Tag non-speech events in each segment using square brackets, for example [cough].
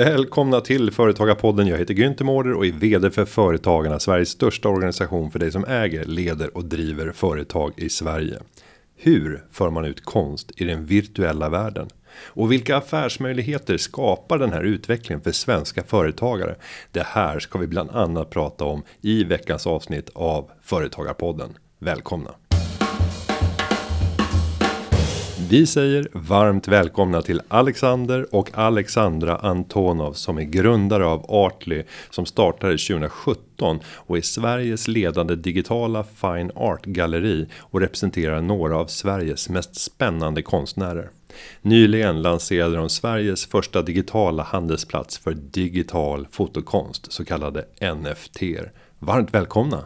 Välkomna till Företagarpodden. Jag heter Günther Mårder och är vd för Företagarna, Sveriges största organisation för dig som äger, leder och driver företag i Sverige. Hur för man ut konst i den virtuella världen? Och vilka affärsmöjligheter skapar den här utvecklingen för svenska företagare? Det här ska vi bland annat prata om i veckans avsnitt av Företagarpodden. Välkomna! Vi säger varmt välkomna till Alexander och Alexandra Antonov som är grundare av Artly som startade 2017 och är Sveriges ledande digitala fine art galleri och representerar några av Sveriges mest spännande konstnärer. Nyligen lanserade de Sveriges första digitala handelsplats för digital fotokonst, så kallade NFT. Varmt välkomna!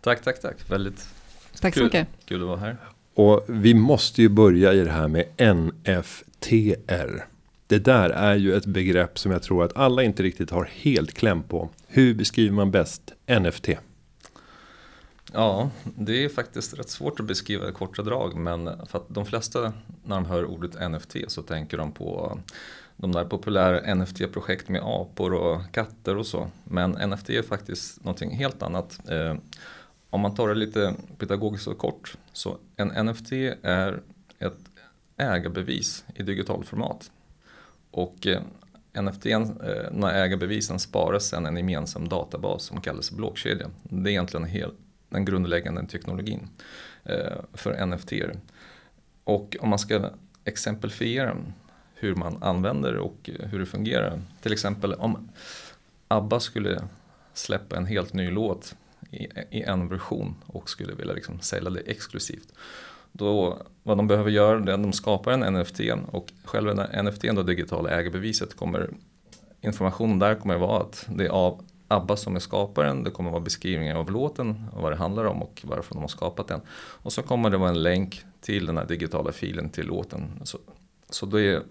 Tack, tack, tack. Väldigt tack så mycket. kul att vara här. Och vi måste ju börja i det här med NFTR. Det där är ju ett begrepp som jag tror att alla inte riktigt har helt kläm på. Hur beskriver man bäst NFT? Ja, det är faktiskt rätt svårt att beskriva i korta drag. Men för att de flesta när de hör ordet NFT så tänker de på de där populära NFT-projekt med apor och katter och så. Men NFT är faktiskt någonting helt annat. Eh, om man tar det lite pedagogiskt och kort. Så en NFT är ett ägarbevis i digitalformat. Och eh, NFT, när eh, ägarbevisen sparas sedan en gemensam databas som kallas blockkedja. Det är egentligen helt, den grundläggande teknologin eh, för NFT. Och om man ska exemplifiera hur man använder och hur det fungerar. Till exempel om ABBA skulle släppa en helt ny låt i, i en version och skulle vilja liksom sälja det exklusivt. Då, vad de behöver göra är att de skapar en NFT och själva den NFT, då digitala ägarbeviset, kommer informationen där kommer vara att det är av ABBA som är skaparen, det kommer vara beskrivningar av låten, vad det handlar om och varför de har skapat den. Och så kommer det vara en länk till den här digitala filen till låten. Så, så det, är,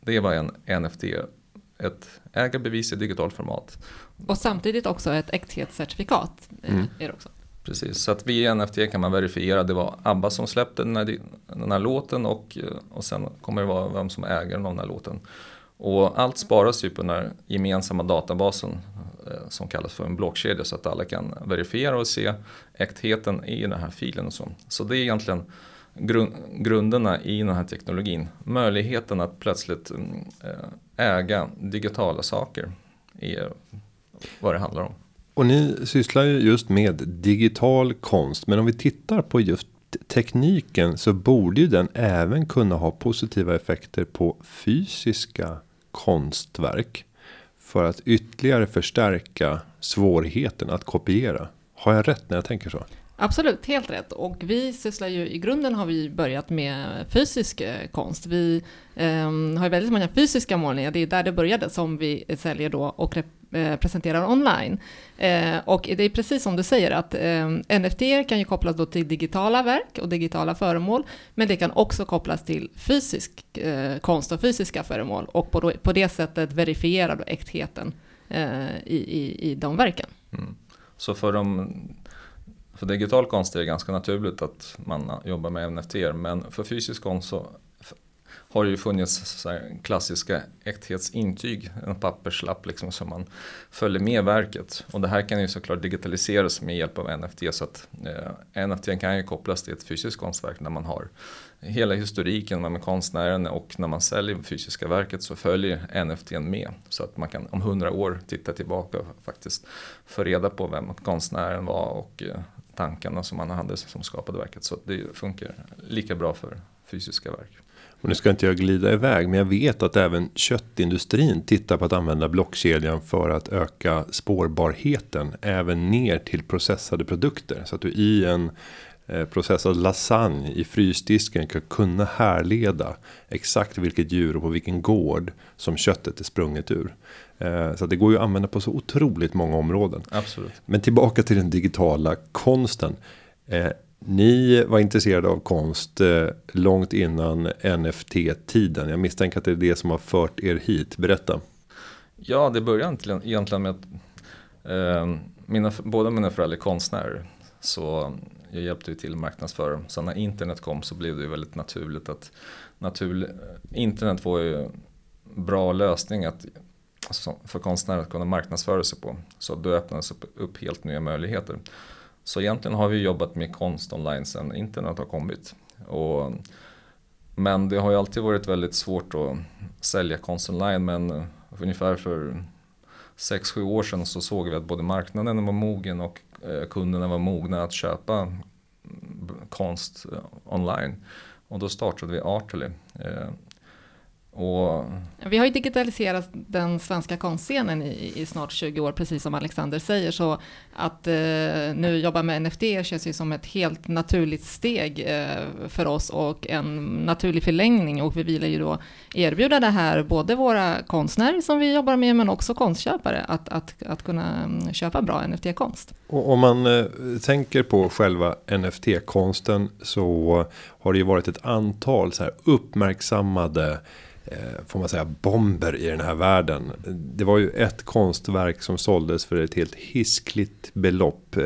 det är vad en NFT ett ägarbevis i digitalt format. Och samtidigt också ett äkthetscertifikat. Eh, mm. Är det också. Precis, så att via NFT kan man verifiera det var ABBA som släppte den här, den här låten och, och sen kommer det vara vem som äger den här låten. Och allt sparas ju på den här gemensamma databasen eh, som kallas för en blockkedja så att alla kan verifiera och se äktheten i den här filen. Och så. så det är egentligen grunderna i den här teknologin. Möjligheten att plötsligt mm, eh, äga digitala saker är vad det handlar om. Och ni sysslar ju just med digital konst. Men om vi tittar på just tekniken så borde ju den även kunna ha positiva effekter på fysiska konstverk. För att ytterligare förstärka svårigheten att kopiera. Har jag rätt när jag tänker så? Absolut, helt rätt. Och vi sysslar ju, i grunden har vi börjat med fysisk eh, konst. Vi eh, har väldigt många fysiska målningar, det är där det började, som vi säljer då och eh, presenterar online. Eh, och det är precis som du säger att eh, NFT kan ju kopplas då till digitala verk och digitala föremål, men det kan också kopplas till fysisk eh, konst och fysiska föremål och på, då, på det sättet verifiera då äktheten eh, i, i, i de verken. Mm. Så för de för digital konst är det ganska naturligt att man jobbar med NFT men för fysisk konst så har det ju funnits klassiska äkthetsintyg, en papperslapp liksom som man följer med verket. Och det här kan ju såklart digitaliseras med hjälp av NFT så att eh, NFT kan ju kopplas till ett fysiskt konstverk när man har hela historiken med konstnären och när man säljer fysiska verket så följer NFT med. Så att man kan om hundra år titta tillbaka och faktiskt få reda på vem konstnären var och eh, tankarna som man hade som skapade verket. Så det funkar lika bra för fysiska verk. Och nu ska inte jag glida iväg, men jag vet att även köttindustrin tittar på att använda blockkedjan för att öka spårbarheten även ner till processade produkter så att du i en eh, processad lasagne i frysdisken kan kunna härleda exakt vilket djur och på vilken gård som köttet är sprunget ur. Eh, så det går ju att använda på så otroligt många områden. Absolut. Men tillbaka till den digitala konsten. Eh, ni var intresserade av konst eh, långt innan NFT-tiden. Jag misstänker att det är det som har fört er hit. Berätta. Ja, det började egentligen med att eh, mina, båda mina föräldrar är konstnärer. Så jag hjälpte till marknadsföra. Så när internet kom så blev det väldigt naturligt att naturlig, internet var ju bra lösning att för konstnärer att kunna marknadsföra sig på. Så då öppnades upp, upp helt nya möjligheter. Så egentligen har vi jobbat med konst online sedan internet har kommit. Och, men det har ju alltid varit väldigt svårt att sälja konst online men ungefär för 6-7 år sedan så såg vi att både marknaden var mogen och eh, kunderna var mogna att köpa mm, konst eh, online. Och då startade vi Artely. Eh, och... Vi har ju digitaliserat den svenska konstscenen i, i, snart 20 år, precis som Alexander säger, så att eh, nu jobba med NFT känns ju som ett helt naturligt steg eh, för oss och en naturlig förlängning och vi vill ju då erbjuda det här, både våra konstnärer som vi jobbar med, men också konstköpare, att, att, att kunna mm, köpa bra NFT-konst. Och om man eh, tänker på själva NFT-konsten så har det ju varit ett antal så här uppmärksammade får man säga, bomber i den här världen. Det var ju ett konstverk som såldes för ett helt hiskligt belopp. Eh,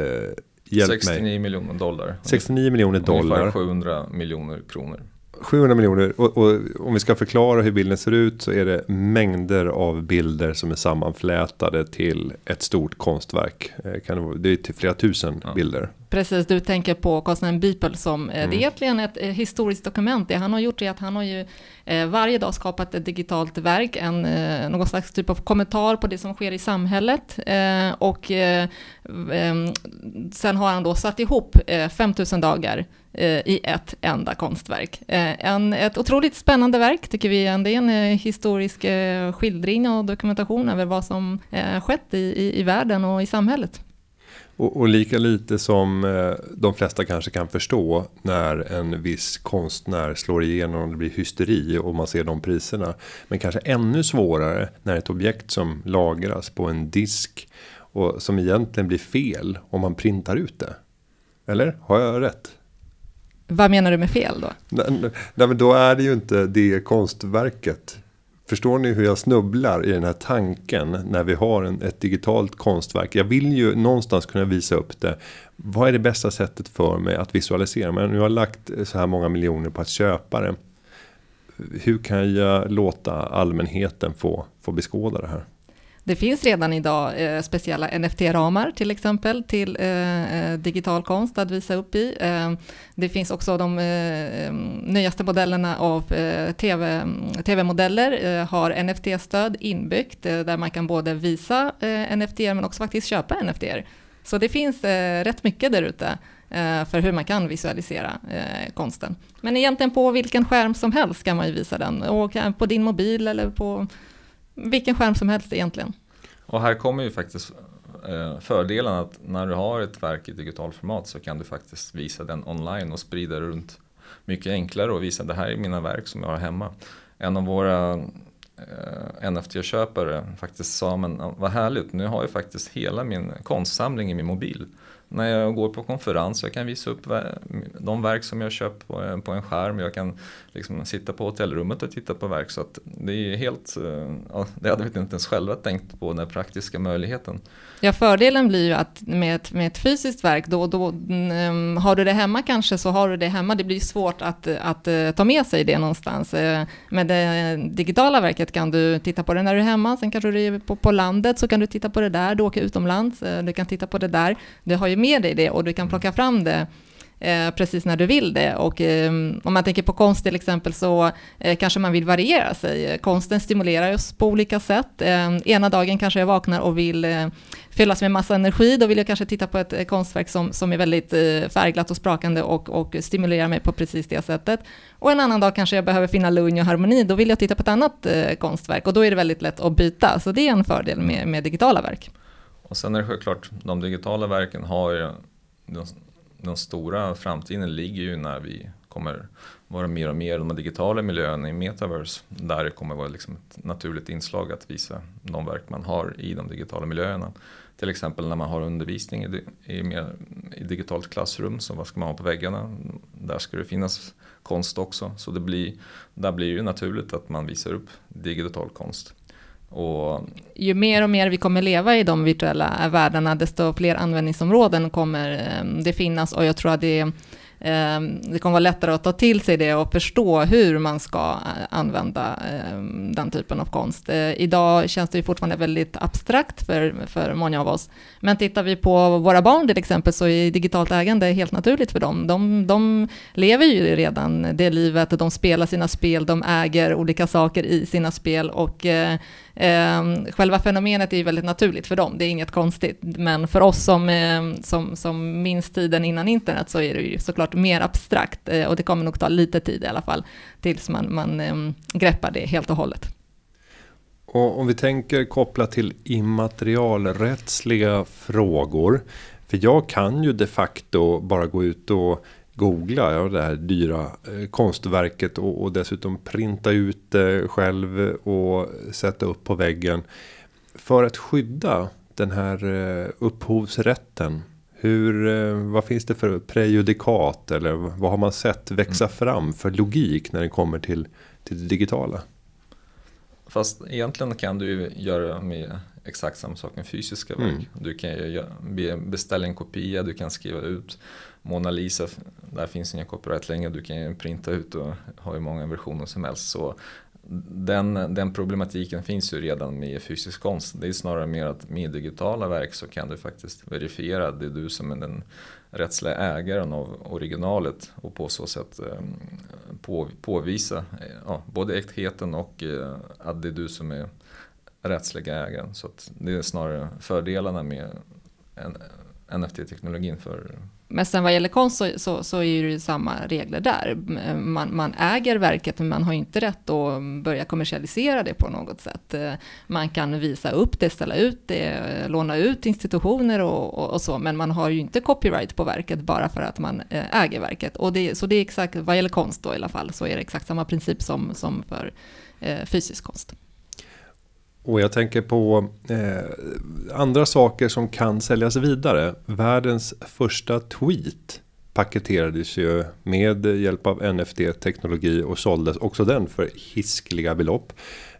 hjälp 69 mig. miljoner dollar. 69 miljoner dollar. Ungefär 700 miljoner kronor. 700 miljoner och, och, om vi ska förklara hur bilden ser ut så är det mängder av bilder som är sammanflätade till ett stort konstverk. Eh, det är till flera tusen ja. bilder. Precis, du tänker på konstnären Beeple som, mm. det är egentligen ett eh, historiskt dokument. Det han har gjort är att han har ju eh, varje dag skapat ett digitalt verk, en, eh, någon slags typ av kommentar på det som sker i samhället. Eh, och eh, sen har han då satt ihop 5000 dagar Eh, i ett enda konstverk. Eh, en, ett otroligt spännande verk tycker vi. Det är en eh, historisk skildring och dokumentation över vad som skett i, i, i världen och i samhället. Och, och, lika lite som eh, de flesta kanske kan förstå när en viss konstnär slår igenom och det blir hysteri och man ser de priserna. Men kanske ännu svårare när ett objekt som lagras på en disk och som egentligen blir fel om man printar ut det. Eller har jag rätt? Vad menar du med fel då? Nej, nej, men då är det ju inte det konstverket Förstår ni hur jag snubblar i den här tanken när vi har en, ett digitalt konstverk? Jag vill ju någonstans kunna visa upp det. Vad är det bästa sättet för mig att visualisera? Men nu har jag lagt så här många miljoner på att köpa det. Hur kan jag låta allmänheten få, få beskåda det här? Det finns redan idag eh, speciella NFT-ramar till exempel till eh, eh, digital konst att visa upp i. Eh, det finns också de eh, eh nyaste modellerna av eh, TV, mm, tv-modeller eh, har NFT-stöd inbyggt där man kan både visa NFT men också faktiskt köpa NFT. Så det finns rätt mycket där ute för hur man kan visualisera konsten. Men egentligen på vilken skärm som helst kan man ju visa den. Och på din mobil eller på vilken skärm som helst egentligen. Och här kommer ju faktiskt eh, fördelen att när du har ett verk i digitalt format så kan du faktiskt visa den online och sprida runt mycket enklare och visa det här är mina verk som jag har hemma. En av våra eh, NFT-köpare faktiskt sa men vad härligt, nu har jag faktiskt hela min konstsamling i min mobil när jag går på konferens. Jag kan visa upp de verk som jag köpt på, en, på en skärm. Jag kan liksom sitta på hotellrummet och titta på verk. Så att det är helt, eh, ja, det hade vi inte ens själva tänkt på, den praktiska möjligheten. Ja, fördelen blir ju att med ett, med ett fysiskt verk, då, då um, har du det hemma kanske så har du det hemma. Det blir svårt att, eh, att uh, ta med sig det någonstans. Uh, med det digitala verket kan du titta på det när du är hemma, sen kanske du är på, på landet så kan du titta på det där, du åker utomlands, uh, du kan titta på det där. Du har ju med dig det och du kan plocka fram det Eh, precis när du vill det. Och eh, om man tänker på konst till exempel så eh, kanske man vill variera sig. Konsten stimulerar oss på olika sätt. Eh, ena dagen kanske jag vaknar och vill eh, fyllas med massa energi, då vill jag kanske titta på ett eh, konstverk som, som är väldigt eh, färgglatt och sprakande och, och stimulerar mig på precis det sättet. Och en annan dag kanske jag behöver finna lugn och harmoni, då vill jag titta på ett annat eh, konstverk och då är det väldigt lätt att byta. Så det är en fördel med, med digitala verk. Och sen är det självklart, de digitala verken har ju den stora framtiden ligger ju när vi kommer vara mer och mer de digitala miljöerna i metaverse. Där det kommer vara liksom ett naturligt inslag att visa de verk man har i de digitala miljöerna. Till exempel när man har undervisning i, i, mer, i digitalt klassrum, så vad ska man ha på väggarna? Där ska det finnas konst också. Så det blir, där blir det naturligt att man visar upp digital konst. Och... Ju mer och mer vi kommer leva i de virtuella världarna, desto fler användningsområden kommer ehm, det finnas och jag tror att det ehm, det kommer vara lättare att ta till sig det och förstå hur man ska eh, använda ehm, den typen av konst. Eh, idag känns det ju fortfarande väldigt abstrakt för, för många av oss. Men tittar vi på våra barn till exempel så är digitalt ägande helt naturligt för dem. De, de lever ju redan det livet, de spelar sina spel, de äger olika saker i sina spel och eh, Ehm, själva fenomenet är ju väldigt naturligt för dem, det är inget konstigt. Men för oss som, eh, som, som minns tiden innan internet så är det ju såklart mer abstrakt eh, och det kommer nog ta lite tid i alla fall tills man, man eh, greppar det helt och hållet. Och om vi tänker kopplat till immaterialrättsliga frågor. För jag kan ju de facto bara gå ut och googla ja, det här dyra eh, konstverket och, och, dessutom printa ut det själv och sätta upp på väggen. För att skydda den här eh, upphovsrätten. Hur, eh, vad finns det för prejudikat eller vad har man sett växa mm. fram för logik när det kommer till, till det digitala? Fast egentligen kan du göra med exakt samma sak med fysiska verk. Mm. Du kan ju beställa en kopia, du kan skriva ut Mona Lisa, där finns inga copyright längre, du kan ju printa ut och ha hur många versioner som helst. Så den, den problematiken finns ju redan med fysisk konst. Det är snarare mer att med digitala verk så kan du faktiskt verifiera att det är du som är den rättsliga ägaren av originalet och på så sätt ehm, på, påvisa eh, ja, både äktheten och eh, att det är du som är rättsliga ägaren. Så det är snarare fördelarna med NFT-teknologin eh, för men sen vad gäller konst så, så, så, är det ju samma regler där. Eh, man, man, äger verket men man har inte rätt att börja kommersialisera det på något sätt. Eh, man kan visa upp det, ställa ut det, eh, låna ut institutioner och, och, och så, men man har ju inte copyright på verket bara för att man äger verket. Och det, så det är exakt, vad gäller konst då i alla fall, så är det exakt samma princip som, som för eh, fysisk konst. Och jag tänker på eh, andra saker som kan säljas vidare. Världens första tweet paketerades ju med hjälp av NFT-teknologi och såldes också den för hiskliga belopp.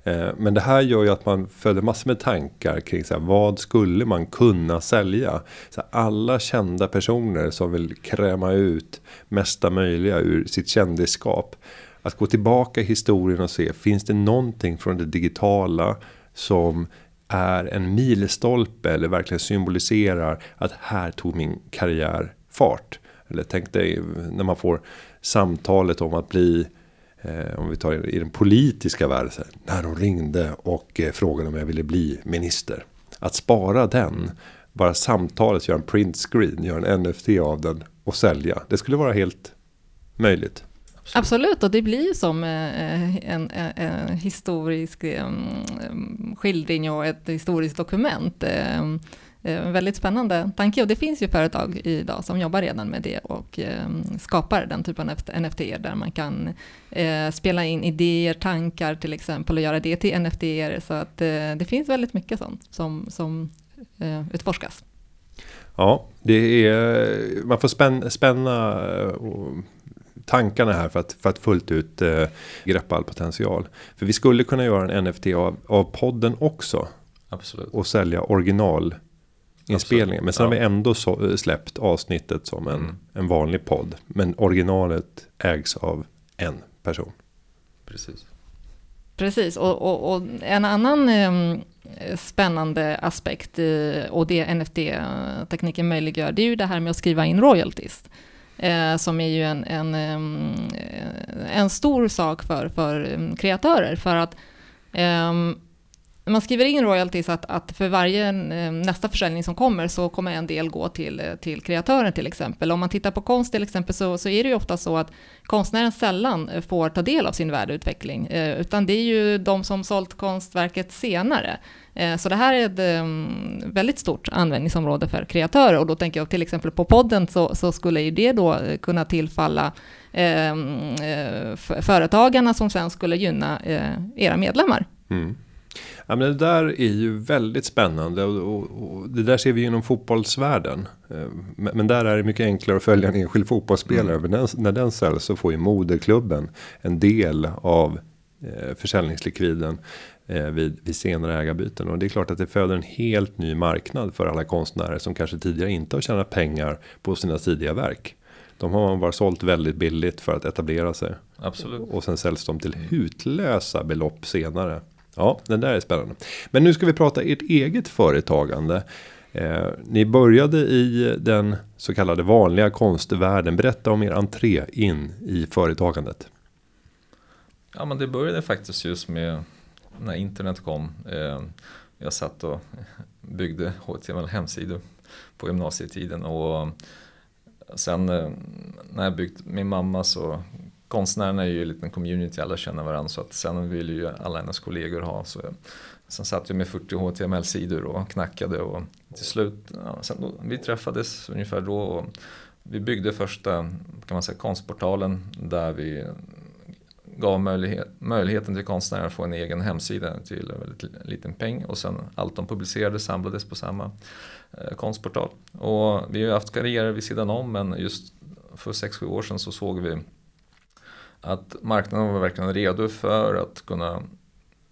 Eh, men det här gör ju att man föder massor med tankar kring så här, vad skulle man kunna sälja? Så här, alla kända personer som vill kräma ut mesta möjliga ur sitt kändisskap. Att gå tillbaka i historien och se, finns det någonting från det digitala som är en milstolpe eller verkligen symboliserar att här tog min karriär fart. Eller tänk dig när man får samtalet om att bli eh, om vi tar i den politiska världen, när de ringde och eh, frågade om jag ville bli minister. Att spara den, bara samtalet, göra en print screen, göra en NFT av den och sälja. Det skulle vara helt möjligt. Absolut, och det blir som eh, en, en, en historisk skildring och ett historiskt dokument. Um, en väldigt spännande tanke och det finns ju företag idag som jobbar redan med det och skapar den typen av NFT där man kan spela in idéer, tankar till exempel och göra det till NFT. Så att det finns väldigt mycket sånt som, som utforskas. Ja, det är, man får spänna, spänna tankarna här för att, för att fullt ut eh, greppa all potential. För vi skulle kunna göra en NFT av, av podden också. Absolut. Och sälja original inspelningen. Men sen ja. har vi ändå så, eh, släppt avsnittet som en, mm. en vanlig podd. Men originalet ägs av en person. Precis. Precis, och, och, och en annan eh, spännande aspekt eh, och det NFT-tekniken möjliggör, det är ju det här med att skriva in royalties eh, som är ju en, en, eh, en stor sak för, för kreatörer. För att um, man skriver in royalties att, att för varje eh, nästa försäljning som kommer så kommer en del gå till, eh, till kreatören till exempel. Om man tittar på konst till exempel så, så är det ju ofta så att konstnären sällan eh, får ta del av sin värdeutveckling, utan det är ju de som sålt konstverket senare. Så det här är ett ehm, väldigt stort användningsområde för kreatörer och då tänker jag till exempel på podden så, så skulle ju det då kunna tillfalla ehm, eh, företagarna som sen skulle gynna eh, era medlemmar. Mm. Ja, men det där är ju väldigt spännande och, och, och, det där ser vi inom fotbollsvärlden. Men, men, där är det mycket enklare att följa en enskild fotbollsspelare. Mm. Den, när den säljs så får ju moderklubben en del av eh, försäljningslikviden eh, vid, vid senare ägarbyten. Och det är klart att det föder en helt ny marknad för alla konstnärer som kanske tidigare inte har tjänat pengar på sina tidiga verk. De har man bara sålt väldigt billigt för att etablera sig. Absolut. Och sen säljs de till hutlösa belopp senare. Ja, den där är spännande. Men nu ska vi prata ert eget företagande. Eh, ni började i den så kallade vanliga konstvärlden. Berätta om er entré in i företagandet. Ja, men det började faktiskt just med när internet kom. Eh, jag satt och byggde HTML hemsidor på gymnasietiden och sen eh, när jag byggt min mamma så konstnärerna är ju en liten community, alla känner varandra så att sen vill ju alla hennes kollegor ha. Så sen satt jag med 40 HTML-sidor och knackade och till slut, ja, sen då, vi träffades ungefär då och vi byggde första kan man säga, konstportalen där vi gav möjlighet, möjligheten till konstnärer att få en egen hemsida till en väldigt liten peng och sen allt de publicerade samlades på samma eh, konstportal. Och vi har haft karriärer vid sidan om men just för 6-7 år sedan så såg vi att marknaden var verkligen redo för att kunna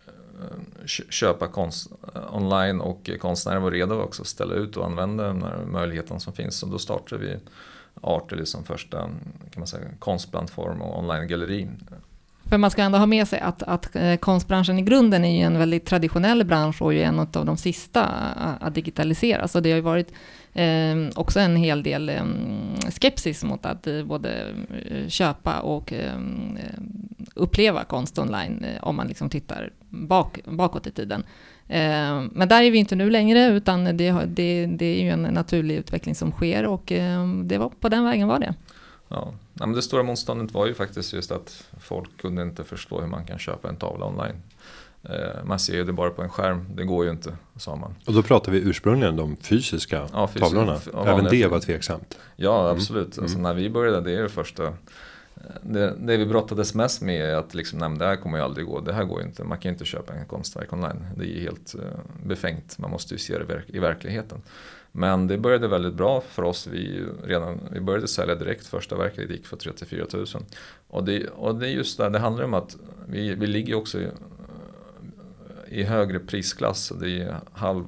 eh, köpa konst eh, online och konstnärer var redo också att ställa ut och använda den här möjligheten som finns. Så då startade vi Artely som liksom första kan man säga, konstplattform och online-galleri för man ska ändå ha med sig att, att eh, konstbranschen i grunden är ju en väldigt traditionell bransch och ju en av de sista att digitaliseras. Och det har ju varit eh, också en hel del eh, skepsis mot att eh, både eh, köpa och eh, eh, uppleva konst online om man liksom tittar bak, bakåt i tiden. Men där är vi inte nu längre, utan det, det, det är ju en naturlig utveckling som sker och det var, på den vägen var det. Ja. Ja, men det stora motståndet var ju faktiskt just att folk kunde inte förstå hur man kan köpa en tavla online. Eh, man ser ju det bara på en skärm, det går ju inte, sa man. Och då pratar vi ursprungligen de fysiska ja, fysiska, tavlorna. Även det var tveksamt. Ja, mm. absolut. Alltså, mm. Alltså, när vi började, det är det första. Eh, det, det vi brottades mest med är att liksom, nej, det här kommer ju aldrig gå, det här går ju inte, man kan ju inte köpa en konstverk online. Det är ju helt uh, befängt, man måste ju se det i verkligheten. Men det började väldigt bra för oss. Vi, redan, vi började sälja direkt, första verket gick för 34 000. Och det, och det är just det, det handlar om att vi, vi ligger också i, i högre prisklass. Det är halv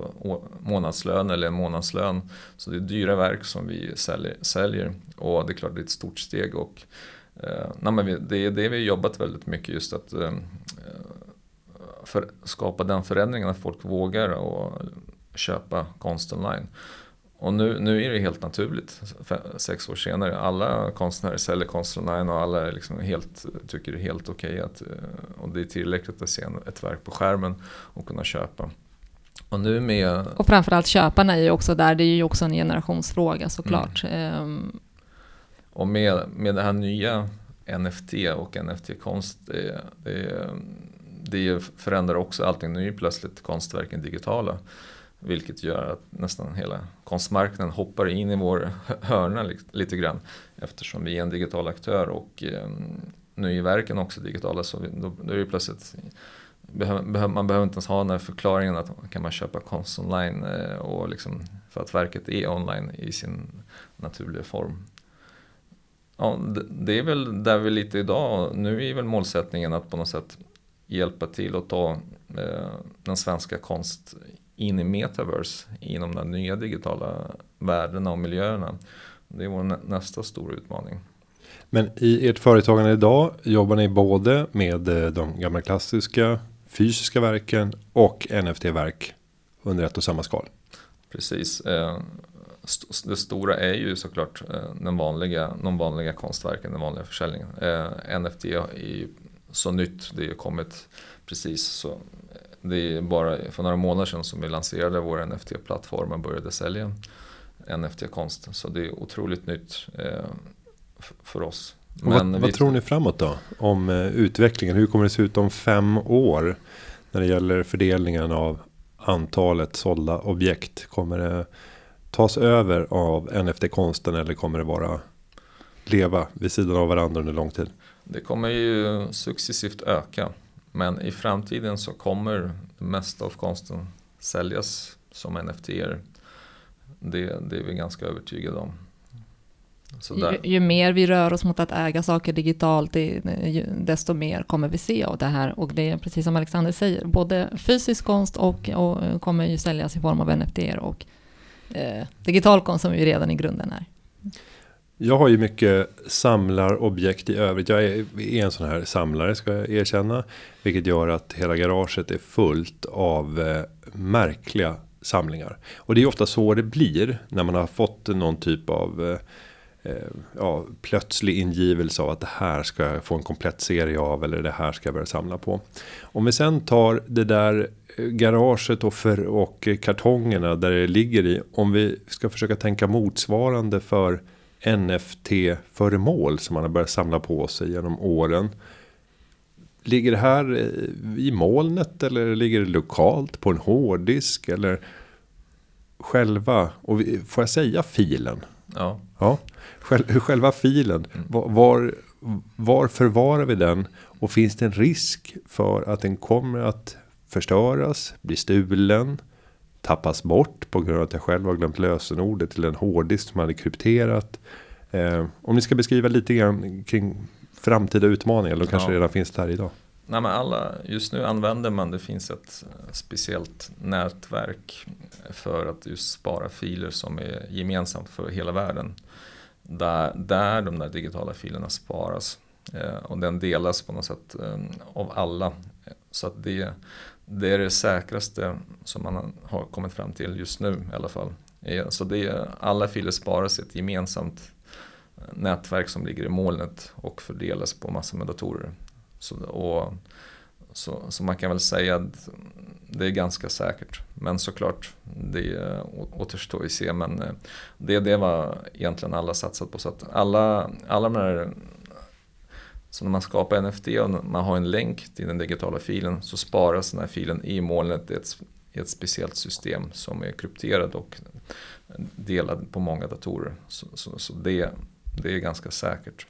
månadslön eller en månadslön. Så det är dyra verk som vi säljer. säljer. Och det är klart det är ett stort steg. Och, eh, nej, men vi, det är det vi har jobbat väldigt mycket just att eh, för, skapa den förändringen att folk vågar och köpa konst online. Och nu, nu är det helt naturligt, sex år senare. Alla konstnärer säljer konst online och alla liksom helt, tycker det är helt okej okay att eh, och det är tillräckligt att se ett verk på skärmen och kunna köpa. Och nu med... Och framförallt köparna är ju också där, det är ju också en generationsfråga såklart. Mm. Um... Och med, med det här nya NFT och NFT-konst, det, det, det förändrar också allting. Nu är ju plötsligt konstverken digitala. Vilket gör att nästan hela konstmarknaden hoppar in i vår hörna lite grann. Eftersom vi är en digital aktör och eh, nu är verken också digitala så då, då är det plötsligt man behöver inte ens ha den här förklaringen att kan man köpa konst online eh, och liksom för att verket är online i sin naturliga form. Ja, det är väl där vi är lite idag. Nu är väl målsättningen att på något sätt hjälpa till att ta eh, den svenska konst in i metaverse inom de nya digitala värdena och miljöerna. Det är vår nästa stora utmaning. Men i ert företagande idag jobbar ni både med eh, de gamla klassiska fysiska verken och NFT-verk under ett och samma skal. Precis. Eh, det stora är ju såklart eh, den vanliga, de vanliga konstverken, den vanliga försäljningen. NFT är ju så nytt, det har kommit precis så det är bara för några månader sedan som vi lanserade vår NFT-plattform och började sälja NFT-konst. Så det är otroligt nytt eh, för oss. Men vad, vad tror ni framåt då? Om eh, utvecklingen? Hur kommer det se ut om fem år? När det gäller fördelningen av antalet sålda objekt. Kommer det tas över av NFT-konsten eller kommer det vara leva vid sidan av varandra under lång tid? Det kommer ju successivt öka. Men i framtiden så kommer det mesta av konsten säljas som NFT. Det, det är vi ganska övertygade om. Ju, ju, mer vi rör oss mot att äga saker digitalt, det, desto mer kommer vi se av det här. Och det är precis som Alexander säger, både fysisk konst och, och kommer ju säljas i form av NFT och eh, digital konst som ju redan i grunden är. Jag har ju mycket samlarobjekt i övrigt. Jag är, är en sån här samlare ska jag erkänna. Vilket gör att hela garaget är fullt av eh, märkliga samlingar. Och det är ofta så det blir när man har fått någon typ av eh, eh, ja, plötslig ingivelse av att det här ska jag få en komplett serie av eller det här ska jag börja samla på. Om vi sen tar det där eh, garaget och, för, och kartongerna där det ligger i. Om vi ska försöka tänka motsvarande för NFT-föremål som man har börjat samla på sig genom åren. Ligger det här i molnet eller ligger det lokalt på en hårddisk eller själva och får jag säga filen? Ja. Ja, själva filen. Mm. Var, var förvarar vi den? Och finns det en risk för att den kommer att förstöras, bli stulen, tappas bort på grund av att jag själv har glömt lösenordet till en hårddisk som hade krypterat. Eh, om ni ska beskriva lite grann kring framtida utmaningar, då kanske ja. redan finns där idag. Nej, men alla, just nu använder man, det finns ett eh, speciellt nätverk för att just spara filer som är gemensamt för hela världen. Där, där de där digitala filerna sparas. Eh, och den delas på något sätt eh, av alla. Så att det, det är det säkraste som man har kommit fram till just nu i alla fall. Eh, så det, alla filer sparas i ett gemensamt eh, nätverk som ligger i molnet och fördelas på massor med datorer. Så, och, så, så, man kan väl säga att det är ganska säkert. Men såklart, det eh, återstår att se. Men det, det var egentligen alla satsat på. Så att alla, alla de här så när man skapar NFT och man har en länk till den digitala filen så sparas den här filen i molnet i ett, i ett speciellt system som är krypterad och delad på många datorer. Så, så, så det, det är ganska säkert.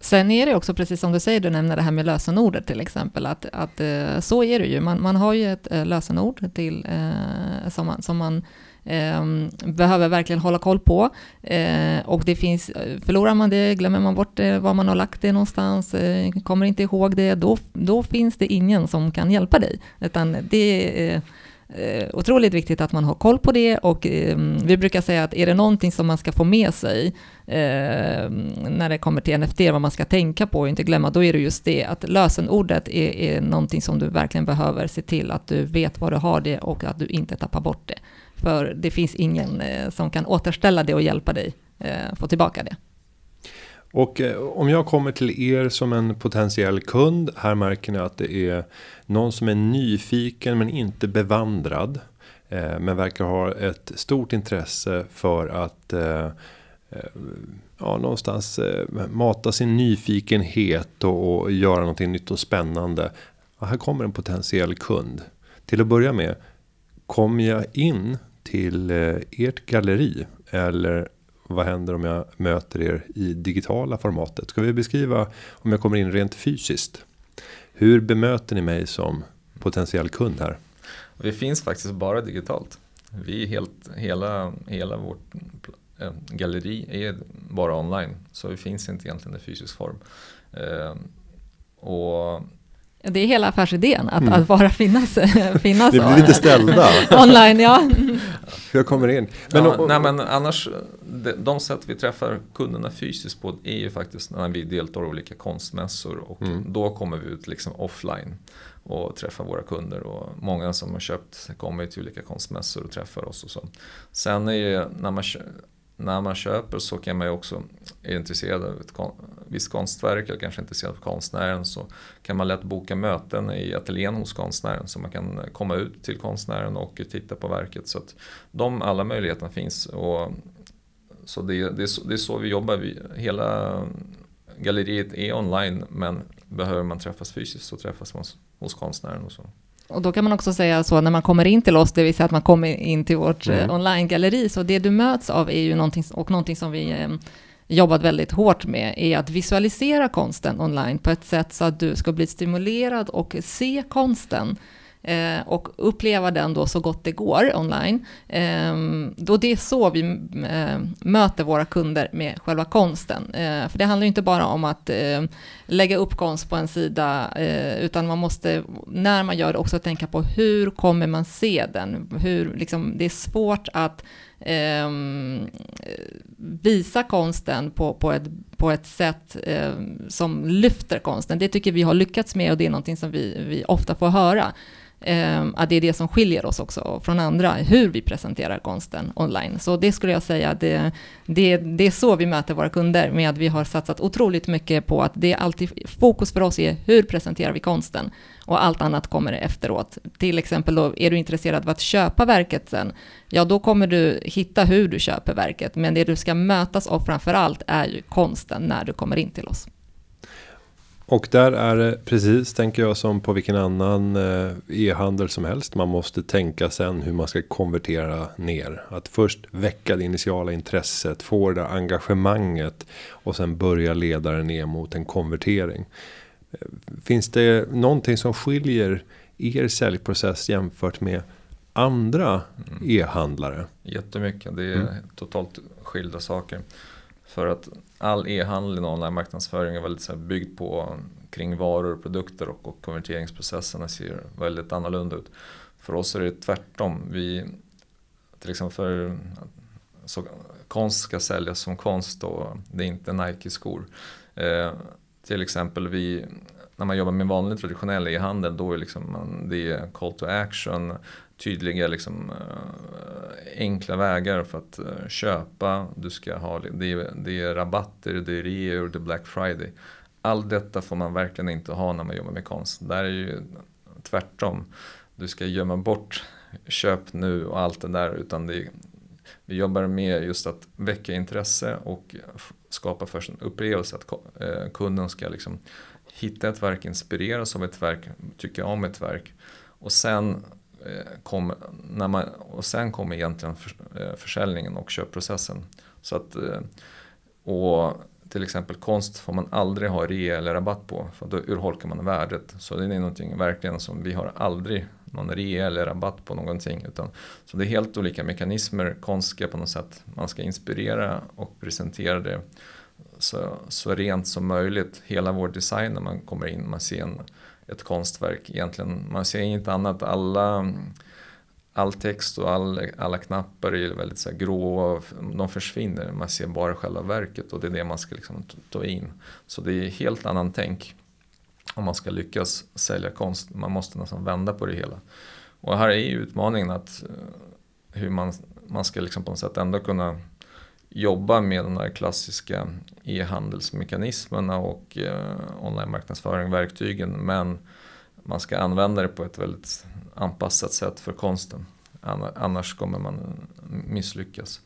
Sen är det också, precis som du säger, du nämner det här med lösenordet till exempel, att, att eh, så är det ju. Man, man har ju ett eh, lösenord till, eh, som man, som man Ehm, behöver verkligen hålla koll på. Eh, och det finns, förlorar man det, glömmer man bort det, var man har lagt det någonstans, eh, kommer inte ihåg det, då, då finns det ingen som kan hjälpa dig. Utan det är eh, otroligt viktigt att man har koll på det och eh, vi brukar säga att är det någonting som man ska få med sig eh, när det kommer till NFT, vad man ska tänka på och inte glömma, då är det just det att lösenordet är, är någonting som du verkligen behöver se till att du vet var du har det och att du inte tappar bort det. För det finns ingen eh, som kan återställa det och hjälpa dig eh, få tillbaka det. Och eh, om jag kommer till er som en potentiell kund. Här märker ni att det är någon som är nyfiken men inte bevandrad. men verkar ha ett stort intresse för att ja, någonstans mata sin nyfikenhet och, och göra någonting nytt och spännande. Ja, här kommer en potentiell kund. Till att börja med. Kommer jag in till eh, ert galleri? Eller vad händer om jag möter er i digitala formatet? Ska vi beskriva om jag kommer in rent fysiskt? Hur bemöter ni mig som potentiell kund här? Vi finns faktiskt bara digitalt. Vi är helt, hela, hela vårt eh, galleri är bara online. Så vi finns inte egentligen i fysisk form. Eh, och det är hela affärsidén, att, mm. att bara finnas, [laughs] finnas Vi blir lite ställda. [laughs] online. Ja. [laughs] Jag kommer in. Men, ja, och, och, nej, men annars, de, de sätt vi träffar kunderna fysiskt på är ju faktiskt när vi deltar i olika konstmässor och mm. då kommer vi ut liksom offline och träffar våra kunder och många som har köpt kommer till olika konstmässor och träffar oss och så. Sen är ju när man när man köper så kan man ju också, är intresserad av ett visst konstverk eller kanske intresserad av konstnären så kan man lätt boka möten i ateljén hos konstnären så man kan komma ut till konstnären och titta på verket. Så att de alla möjligheterna finns. Och, så det, det, är så, det är så vi jobbar. Vi, hela galleriet är online men behöver man träffas fysiskt så träffas man hos, hos konstnären. Och så. Och då kan man också säga så när man kommer in till oss, det vill säga att man kommer in till vårt mm. Eh, online-galleri, så det du möts av är ju någonting, och någonting som vi eh, jobbat väldigt hårt med, är att visualisera konsten online på ett sätt så att du ska bli stimulerad och se konsten eh, och uppleva den då så gott det går online. Eh, då det är så vi möter våra kunder med själva konsten. För det handlar ju inte bara om att lägga upp konst på en sida, eh, utan man måste, när man gör det, också tänka på hur kommer man se den? Hur, liksom, det är svårt att eh, visa konsten på, på, ett, på ett sätt eh, som lyfter konsten. Det tycker vi har lyckats med och det är någonting som vi, vi ofta får höra. Eh, att det är det som skiljer oss också från andra, hur vi presenterar konsten online. Så det skulle jag säga, det, det, det är så vi möter våra kunder, med att vi har satsat otroligt mycket på att det är alltid, fokus för oss är hur presenterar vi konsten? Och allt annat kommer efteråt. Till exempel då, är du intresserad av att köpa verket sen, ja då kommer du hitta hur du köper verket, men det du ska mötas av framför allt är ju konsten när du kommer in till oss. Och där är det precis, tänker jag, som på vilken annan eh, e-handel som helst. Man måste tänka sen hur man ska konvertera ner. Att först väcka det initiala intresset, få det där engagemanget och sen börja leda det ner mot en konvertering. Eh, finns det någonting som skiljer er säljprocess jämfört med andra mm. e-handlare? Jättemycket, det är mm. totalt skilda saker. För att all e-handel och online marknadsföring är väldigt så byggd på kring varor och produkter och, och konverteringsprocesserna ser väldigt annorlunda ut. För oss är det tvärtom. Vi, till exempel för så, konst ska säljas som konst och det är inte Nike-skor. Eh, till exempel vi, när man jobbar med vanlig traditionell e-handel då är liksom man, det är call to action, tydliga liksom, eh, enkla vägar för att eh, köpa. Du ska ha, det, är, det är rabatter, det är reor, det är Black Friday. Allt detta får man verkligen inte ha när man jobbar med konst. Där är ju tvärtom. Du ska gömma bort köp nu och allt det där. Utan det, vi jobbar med just att väcka intresse och skapa först en upplevelse. Att eh, kunden ska liksom hitta ett verk, inspireras av ett verk, tycka om ett verk. Och sen Eh, kom, när man, och sen kommer egentligen för, eh, försäljningen och köpprocessen. Så att, eh, och till exempel konst får man aldrig ha rea eller rabatt på för då urholkar man värdet. Så det är någonting verkligen som vi har aldrig någon rea eller rabatt på någonting. Utan, så det är helt olika mekanismer. Konst ska på något sätt, man ska inspirera och presentera det så, så rent som möjligt. Hela vår design när man kommer in, man ser en ett konstverk egentligen. Man ser inget annat. Alla, all text och all, alla knappar är väldigt så här. De försvinner. Man ser bara själva verket och det är det man ska liksom ta in. Så det är helt annan tänk om man ska lyckas sälja konst. Man måste nästan vända på det hela. Och här är ju utmaningen att eh, hur man, man ska liksom på något sätt ändå kunna jobba med de där klassiska e-handelsmekanismerna och eh, online-marknadsföring, verktygen. Men man ska använda det på ett väldigt anpassat sätt för konsten. Annars kommer man misslyckas.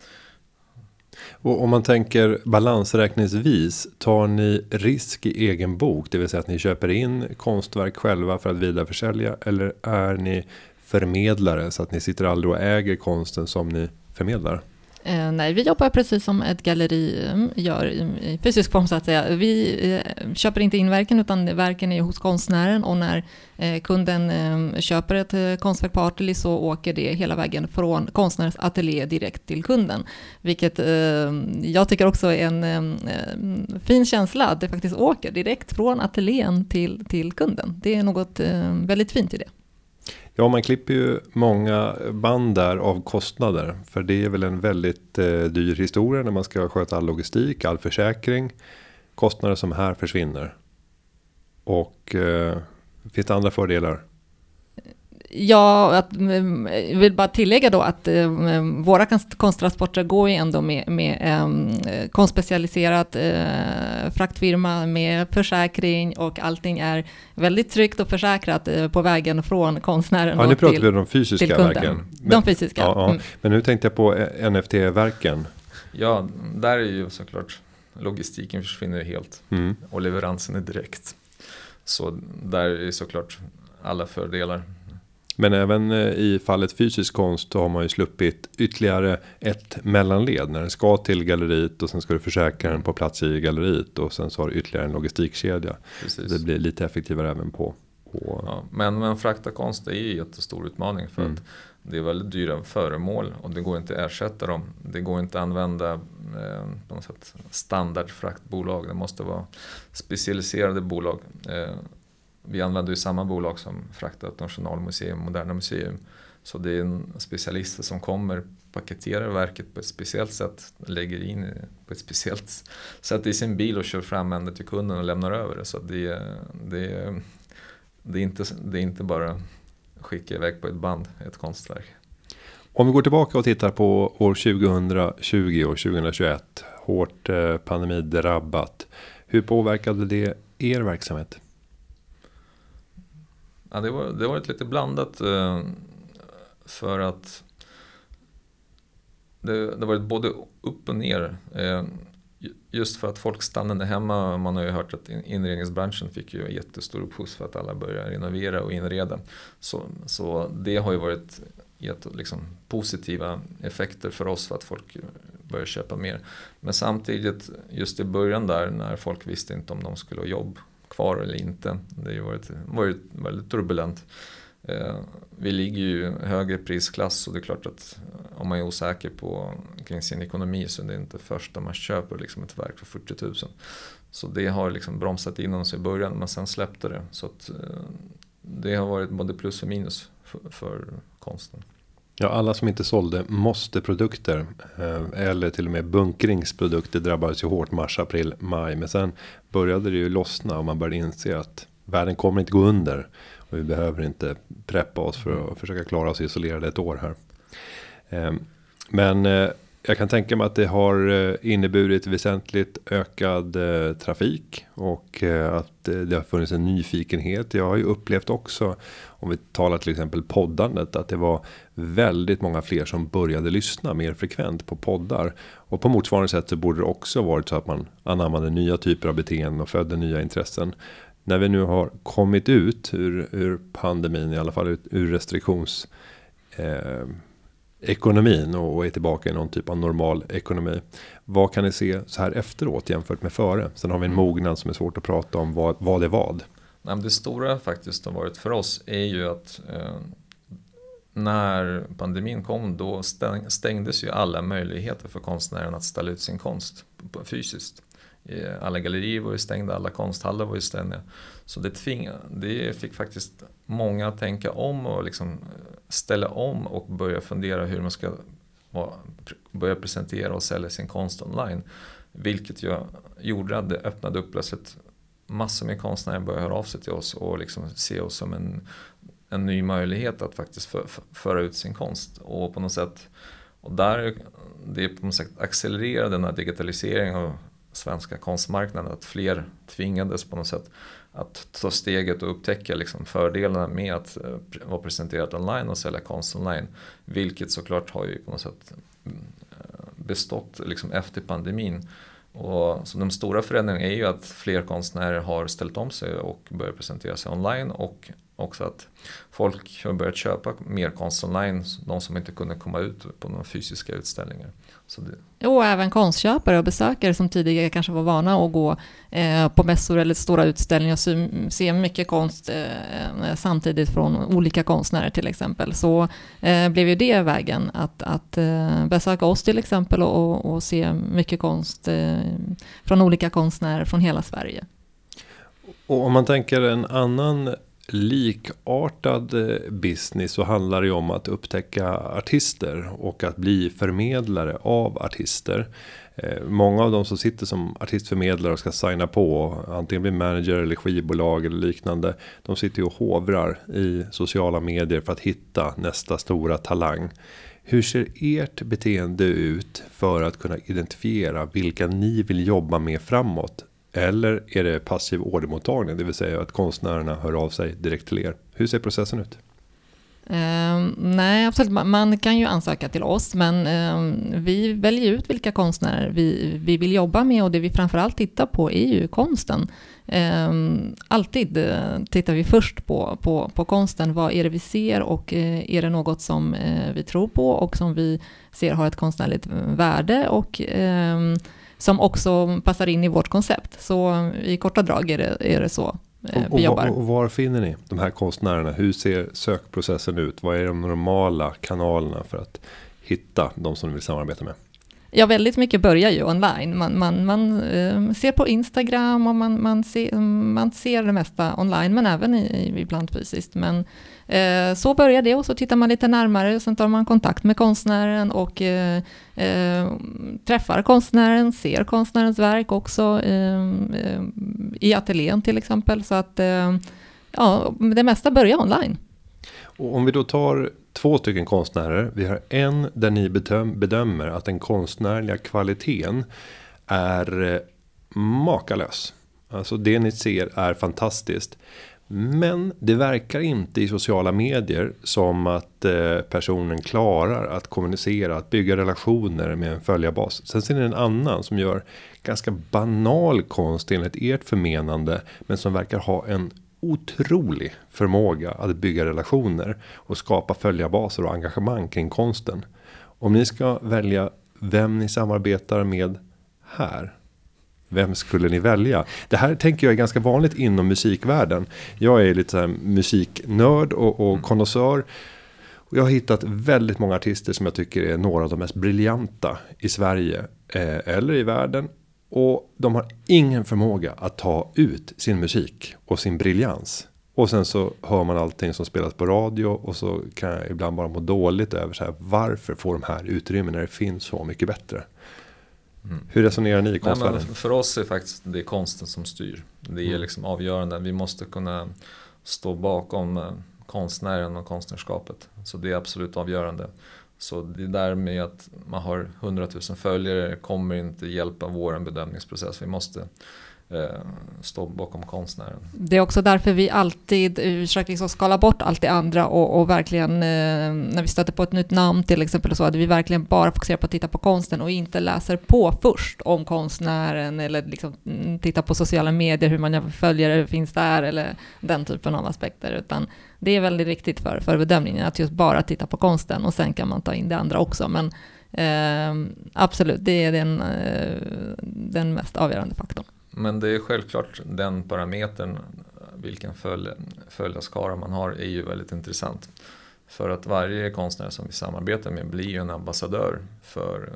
Och om man tänker balansräkningsvis, tar ni risk i egen bok? Det vill säga att ni köper in konstverk själva för att vidareförsälja? Eller är ni förmedlare så att ni sitter aldrig och äger konsten som ni förmedlar? Eh, nej, vi jobbar precis som ett galleri mm, gör i, i fysisk form så att säga. Vi eh, köper inte in verken utan verken är hos konstnären och när eh, kunden eh, köper ett eh, konstverk på Artely så åker det hela vägen från konstnärens ateljé direkt till kunden. Vilket eh, jag tycker också är en ehm, ehm, fin känsla att det faktiskt åker direkt från ateljén till, till kunden. Det är något ehm, väldigt fint i det. Ja, man klipper ju många band där av kostnader. För det är väl en väldigt eh, dyr historia när man ska sköta all logistik, all försäkring. Kostnader som här försvinner. Och eh, finns det andra fördelar? Ja, att, jag vill bara tillägga då att eh, våra konstransporter går ju ändå med, med eh, konstspecialiserat eh, fraktfirma med försäkring och allting är väldigt tryggt och försäkrat eh, på vägen från konstnären. Ja, nu pratar vi om de fysiska verken. Men, de fysiska. Ja, ja. Mm. Men nu tänkte jag på NFT-verken. Ja, där är ju såklart logistiken försvinner helt mm. och leveransen är direkt. Så där är såklart alla fördelar. Men även eh, i fallet fysisk konst så har man ju sluppit ytterligare ett mellanled när den ska till galleriet och sen ska du försäkra den på plats i galleriet och sen så har du ytterligare en logistikkedja. Precis. Det blir lite effektivare även på. på... Ja, men, men frakta konst är ju en jättestor utmaning för mm. att det är väldigt dyra föremål och det går inte att ersätta dem. Det går inte att använda eh, på något sätt standardfraktbolag. Det måste vara specialiserade bolag. Eh, vi använder ju samma bolag som fraktat Nationalmuseum, och Moderna Museum. Så det är en specialister som kommer, paketerar verket på ett speciellt sätt, lägger in på ett speciellt [laughs] sätt i sin bil och kör fram ända till kunden och lämnar över det. Så det, det, det, är, inte, det är inte bara skicka iväg på ett band, ett konstverk. Om vi går tillbaka och tittar på år 2020 och 2021. Hårt eh, pandemidrabbat. Hur påverkade det er verksamhet? Ja, det, var, det var ett lite blandat. Eh, för att det, det varit både upp och ner. Eh, just för att folk stannade hemma. Man har ju hört att inredningsbranschen fick ju jättestor uppskjuts för att alla började renovera och inreda. Så, så det har ju varit gett liksom positiva effekter för oss för att folk börjar köpa mer. Men samtidigt just i början där när folk visste inte om de skulle ha jobb kvar eller inte. Det har ju varit, varit väldigt turbulent. Eh, vi ligger ju i högre prisklass och det är klart att om man är osäker på kring sin ekonomi så är det inte första man köper liksom ett verk för 40 000. Så det har liksom bromsat in oss i början men sen släppte det. Så att, eh, det har varit både plus och minus för, för konsten. Ja, alla som inte sålde måste produkter eh, eller till och med bunkringsprodukter drabbades ju hårt mars, april, maj. Men sen började det ju lossna och man började inse att världen kommer inte gå under. Och vi behöver inte preppa oss för att försöka klara oss isolerade ett år här. Eh, men eh, jag kan tänka mig att det har eh, inneburit väsentligt ökad eh, trafik och att det har funnits en nyfikenhet. Jag har ju upplevt också om vi talar till exempel poddandet att det var väldigt många fler som började lyssna mer frekvent på poddar och på motsvarande sätt så borde det också varit så att man anammade nya typer av beteenden och födde nya intressen när vi nu har kommit ut ur, ur pandemin, i alla fall ut, ur restriktions eh, ekonomin och är tillbaka i någon typ av normal ekonomi. Vad kan ni se så här efteråt jämfört med före? Sen har vi en mognad som är svårt att prata om vad, vad är vad det stora faktiskt har varit för oss är ju att eh, när pandemin kom då stängdes ju alla möjligheter för konstnären att ställa ut sin konst fysiskt. Eh, alla gallerier var ju stängda, alla konsthallar var ju stängda. Så det, tving, det fick faktiskt många att tänka om och liksom eh, ställa om och börja fundera hur man ska börja presentera och sälja sin konst online. Vilket ju gjorde att det öppnade upp plötsligt massor med konstnärer börjar höra av sig till oss och liksom se oss som en, en ny möjlighet att faktiskt för, för, föra ut sin konst. Och på något sätt, och där det på något sätt accelererar den här digitaliseringen av svenska konstmarknaden. Att fler tvingades på något sätt att ta steget och upptäcka liksom fördelarna med att eh, vara presenterat online och sälja konst online. Vilket såklart har ju på något sätt mm, eh, bestått liksom efter pandemin. Och så de stora förändringarna är ju att fler konstnärer har ställt om sig och börjat presentera sig online och också att folk har börjat köpa mer konst online, de som inte kunde komma ut på några fysiska utställningar. Det... Och även konstköpare och besökare som tidigare kanske var vana att gå eh, på mässor eller stora utställningar och se mycket konst eh, samtidigt från olika konstnärer till exempel. Så eh, blev ju det vägen att, att eh, besöka oss till exempel och, och se mycket konst eh, från olika konstnärer från hela Sverige. Och om man tänker en annan likartad eh, business så handlar det ju om att upptäcka artister och att bli förmedlare av artister. Eh, många av de som sitter som artistförmedlare och ska signa på antingen bli manager eller skivbolag eller liknande. De sitter ju och hovrar i sociala medier för att hitta nästa stora talang. Hur ser ert beteende ut för att kunna identifiera vilka ni vill jobba med framåt? Eller är det passiv ordermottagning, det vill säga att konstnärerna hör av sig direkt till er? Hur ser processen ut? Uh, nej, absolut. Man kan ju ansöka till oss, men uh, vi väljer ut vilka konstnärer vi, vi vill jobba med och det vi framförallt tittar på är ju konsten. Uh, alltid eh, tittar vi först på, på, på konsten. Vad är det vi ser och eh, är det något som eh, vi tror på och som vi ser har ett konstnärligt eh, värde och som också passar in i vårt koncept. Så i korta drag är det, är det så eh, vi jobbar. Och, och var finner ni de här konstnärerna? Hur ser sökprocessen ut? Vad är de normala kanalerna för att hitta de som ni vill samarbeta med? Ja, väldigt mycket börjar ju online. Man, man, man eh, ser på Instagram och man, man, ser, man ser det mesta online, men även i, ibland fysiskt. Men Eh, så börjar det och så tittar man lite närmare och sen tar man kontakt med konstnären och eh, eh träffar konstnären, ser konstnärens verk också eh, eh i ateljén till exempel. Så att eh, ja, det mesta börjar online. Och om vi då tar två stycken konstnärer. Vi har en där ni bedömer att den konstnärliga kvaliteten är makalös. Alltså det ni ser är fantastiskt. Men det verkar inte i sociala medier som att eh, personen klarar att kommunicera, att bygga relationer med en följarbas. Sen ser ni en annan som gör ganska banal konst enligt ert förmenande, men som verkar ha en otrolig förmåga att bygga relationer och skapa följarbaser och engagemang kring konsten. Om ni ska välja vem ni samarbetar med här. Vem skulle ni välja? Det här tänker jag är ganska vanligt inom musikvärlden. Jag är lite så musiknörd och, och mm. konnässör. Och jag har hittat väldigt många artister som jag tycker är några av de mest briljanta i Sverige. Eh, eller i världen. Och de har ingen förmåga att ta ut sin musik och sin briljans. Och sen så hör man allting som spelas på radio och så kan jag ibland bara må dåligt över så här. Varför får de här utrymme när det finns så mycket bättre? Mm. Hur resonerar ni i konstvärlden? För oss är faktiskt det konsten som styr. Det är mm. liksom avgörande. Vi måste kunna stå bakom eh, konstnären och konstnärskapet. Så det är absolut avgörande. Så det där med att man har 100 000 följare kommer inte hjälpa vår bedömningsprocess. Vi måste eh, stå bakom konstnären. Det är också därför vi alltid eh, försöker liksom skala bort allt det andra och, och verkligen eh, när vi stöter på ett nytt namn till exempel så att vi verkligen bara fokuserar på att titta på konsten och inte läser på först om konstnären eller liksom titta på sociala medier, hur man följer finns där eller den typen av aspekter utan det är väldigt viktigt för, för bedömningen att just bara titta på konsten och sen kan man ta in det andra också. Men eh, absolut, det är den, eh, den mest avgörande faktorn. Men det är självklart den parametern, vilken följ, följarskara man har, är ju väldigt intressant. För att varje konstnär som vi samarbetar med blir ju en ambassadör för,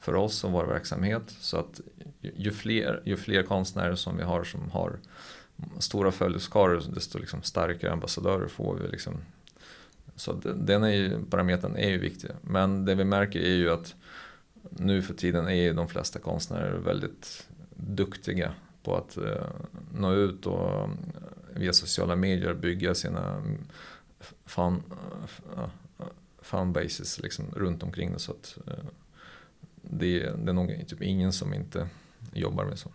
för oss och vår verksamhet. Så att ju fler, ju fler konstnärer som vi har som har stora följeskaror, desto liksom starkare ambassadörer får vi. Liksom. Så den är ju, parametern är ju viktig. Men det vi märker är ju att nu för tiden är ju de flesta konstnärer väldigt duktiga på att eh, nå ut och eh, via sociala medier bygga sina fan, eh, fanbases liksom runt omkring det. Så att, eh, det, det är nog typ ingen som inte jobbar med så.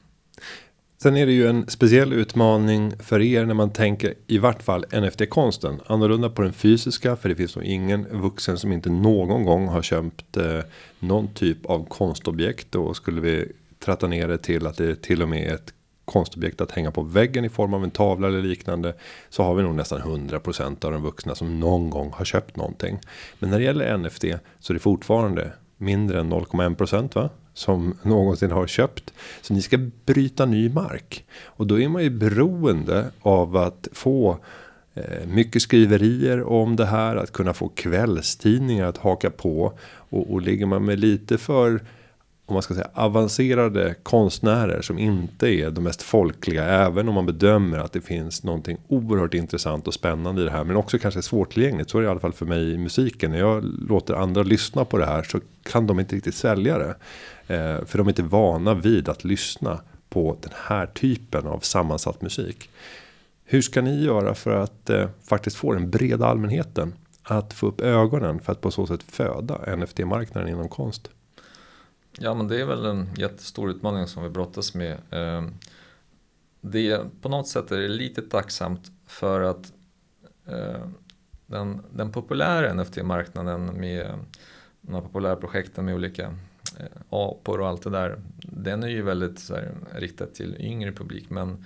Sen är det ju en speciell utmaning för er när man tänker i vart fall NFT-konsten. Annorlunda på den fysiska för det finns nog ingen vuxen som inte någon gång har köpt eh, någon typ av konstobjekt. Och skulle vi tratta ner det till att det till och med är ett konstobjekt att hänga på väggen i form av en tavla eller liknande. Så har vi nog nästan 100% av de vuxna som någon gång har köpt någonting. Men när det gäller NFT så är det fortfarande mindre än 0,1% va? Som någonsin har köpt. Så ni ska bryta ny mark. Och då är man ju beroende av att få eh, mycket skriverier om det här. Att kunna få kvällstidningar att haka på. Och, och ligger man med lite för om man ska säga avancerade konstnärer som inte är de mest folkliga. Även om man bedömer att det finns någonting oerhört intressant och spännande i det här. Men också kanske svårtillgängligt. Så är det i alla fall för mig i musiken. När jag låter andra lyssna på det här så kan de inte riktigt sälja det. Eh, för de är inte vana vid att lyssna på den här typen av sammansatt musik. Hur ska ni göra för att eh, faktiskt få den breda allmänheten att få upp ögonen för att på så sätt föda NFT-marknaden inom konst? Ja, men det är väl en jättestor utmaning som vi brottas med. Eh, det, på något sätt är det lite tacksamt för att eh, den, den populära NFT-marknaden med eh, de här populära projekten med olika Eh, apor och allt det där. Den är ju väldigt så här, riktad till yngre publik. Men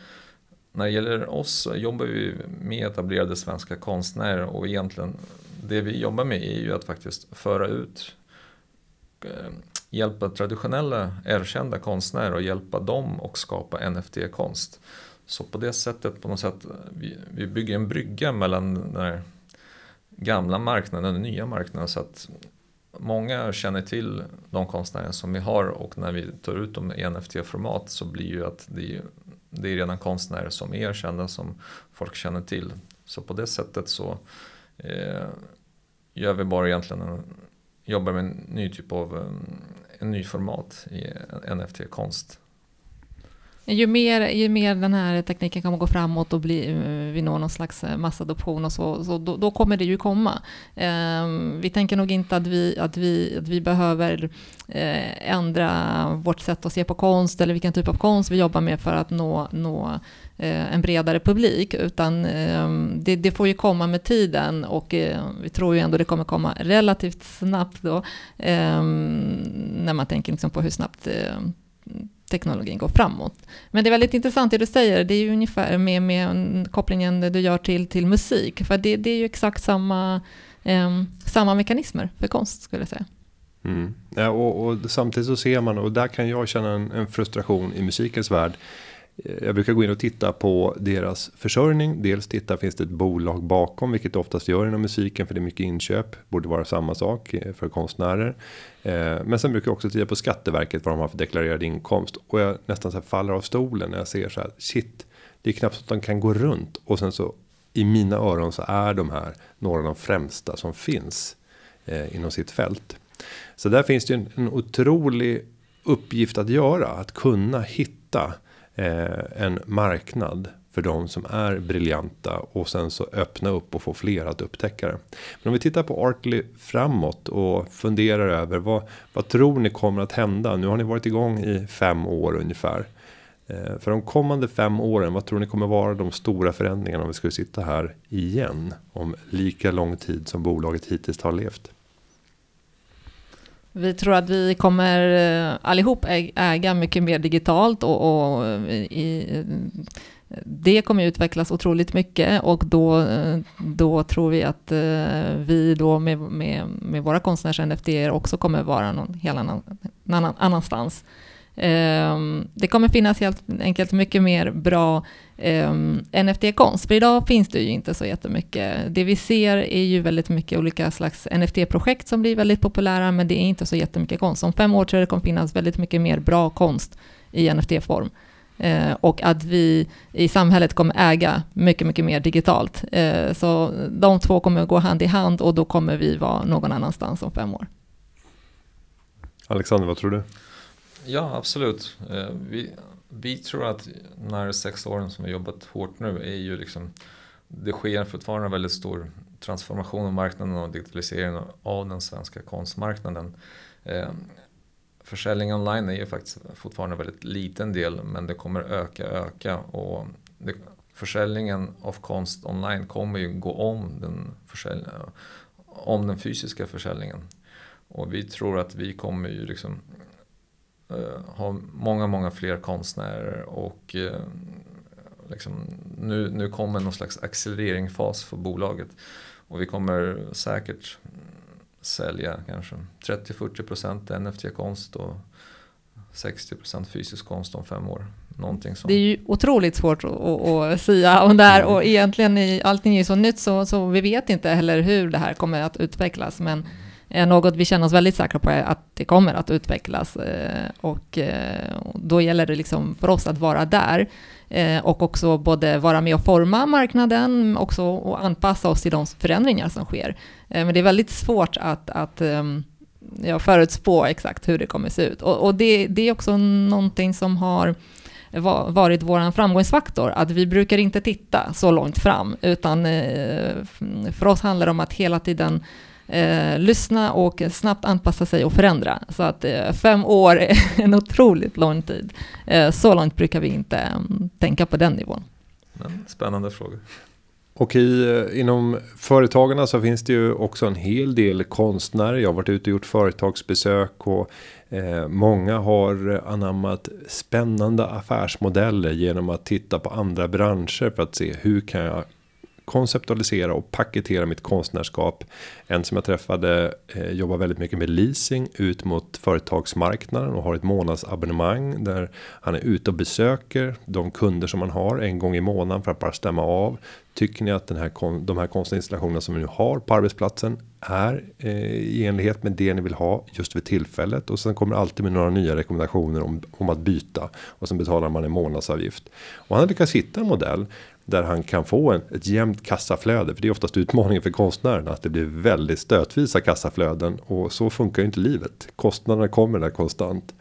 när det gäller oss så jobbar vi med etablerade svenska konstnärer och egentligen det vi jobbar med är ju att faktiskt föra ut eh, hjälpa traditionella erkända konstnärer och hjälpa dem och skapa NFT-konst. Så på det sättet på något sätt vi, vi bygger en brygga mellan den här gamla marknaden och den nya marknaden så att många känner till de konstnärer som vi har och när vi tar ut dem i NFT-format så blir ju att det är, det är redan konstnärer som är kända som folk känner till. Så på det sättet så eh, gör vi bara egentligen en, jobbar med en ny typ av en, en ny format i NFT-konst. Ju mer, ju mer den här tekniken kommer gå framåt och bli, eh, vi når någon slags eh, massadoption och så, så då, då kommer det ju komma. Eh, vi tänker nog inte att vi, att vi, att vi behöver eh, ändra vårt sätt att se på konst eller vilken typ av konst vi jobbar med för att nå, nå eh, en bredare publik, utan ehm, det, det, får ju komma med tiden och eh, vi tror ju ändå det kommer komma relativt snabbt då, ehm, när man tänker liksom på hur snabbt eh, teknologin går framåt. Men det är väldigt intressant det du säger, det är ju ungefär med, med kopplingen du gör till, till musik, för det, det är ju exakt samma, eh, samma mekanismer för konst skulle jag säga. Mm. Ja, och, och, samtidigt så ser man, och där kan jag känna en, en frustration i musikens värld, jag brukar gå in och titta på deras försörjning. Dels titta, finns det ett bolag bakom, vilket det oftast gör inom musiken, för det är mycket inköp. Borde vara samma sak eh, för konstnärer. Eh, men sen brukar jag också titta på Skatteverket, vad de har för deklarerad inkomst. Och jag nästan så faller av stolen när jag ser så här, shit, det är knappt så att de kan gå runt. Och sen så i mina öron så är de här några av de främsta som finns eh, inom sitt fält. Så där finns det en, en otrolig uppgift att göra, att kunna hitta eh, en marknad för de som är briljanta och sen så öppna upp och få fler att upptäcka det. Men om vi tittar på Artly framåt och funderar över vad, vad tror ni kommer att hända? Nu har ni varit igång i fem år ungefär. Eh, för de kommande fem åren, vad tror ni kommer vara de stora förändringarna om vi skulle sitta här igen om lika lång tid som bolaget hittills har levt? Vi tror att vi kommer eh, allihop äga mycket mer digitalt och, och eh, i, det kommer utvecklas otroligt mycket och då, eh, då tror vi att vi då med, med, med våra konstnärs NFT också kommer vara någon helt annan, annan, annanstans. Ehm, det kommer finnas helt enkelt mycket mer bra ehm, NFT-konst, för idag finns det ju inte så jättemycket. Det vi ser är ju väldigt mycket olika slags NFT-projekt som blir väldigt populära, men det är inte så jättemycket konst. Om fem år tror jag det kommer finnas väldigt mycket mer bra konst i NFT-form. Ehm, och att vi i samhället kommer äga mycket, mycket mer digitalt. Så de två kommer gå hand i hand och då kommer vi vara någon annanstans om fem år. Alexander, vad tror du? Ja, absolut. Eh, vi, vi tror att de här sex åren som vi jobbat hårt nu är ju liksom det sker fortfarande en väldigt stor transformation av marknaden och digitalisering av den svenska konstmarknaden. Eh, försäljning online är ju faktiskt fortfarande en väldigt liten del men det kommer öka, öka och det, försäljningen av konst online kommer ju gå om den, om den fysiska försäljningen. Och vi tror att vi kommer ju liksom har många, många fler konstnärer och eh, liksom, nu, nu kommer någon slags accelereringsfas för bolaget. Och vi kommer säkert sälja kanske 30-40% NFT-konst och 60% fysisk konst om fem år. Någonting sånt. Det är ju otroligt svårt att, att säga om det här och egentligen är allting är så nytt så, så vi vet inte heller hur det här kommer att utvecklas. Men är något vi känner oss väldigt säkra på är att det kommer att utvecklas eh, och eh, då gäller det liksom för oss att vara där och också både vara med och forma marknaden, också och anpassa oss till de förändringar som sker. Men det är väldigt svårt att, att ehm, ja, förutspå exakt hur det kommer se ut. Och, och det, det, är också någonting som har varit vår framgångsfaktor, att vi brukar inte titta så långt fram, utan för oss handlar det om att hela tiden eh, lyssna och snabbt anpassa sig och förändra. Så att eh, fem år är [laughs] en otroligt lång tid. Eh, så långt brukar vi inte um, tänka på den nivån. Men, spännande frågor. Och i, eh, inom företagarna så finns det ju också en hel del konstnärer. Jag har varit ute och gjort företagsbesök och eh, många har anammat spännande affärsmodeller genom att titta på andra branscher för att se hur kan jag konceptualisera och paketera mitt konstnärskap. En som jag träffade eh, jobbar väldigt mycket med leasing ut mot företagsmarknaden och har ett månadsabonnemang där han är ute och besöker de kunder som man har en gång i månaden för att bara stämma av. Tycker ni att den här de här konstinstallationerna som vi nu har på arbetsplatsen är eh, i enlighet med det ni vill ha just vid tillfället och sen kommer alltid med några nya rekommendationer om, om att byta och sen betalar man en månadsavgift och han har lyckats hitta en modell där han kan få en, ett jämnt kassaflöde. För det är oftast utmaningen för konstnären. att det blir väldigt stötvisa kassaflöden och så funkar ju inte livet. Kostnaderna kommer där konstant.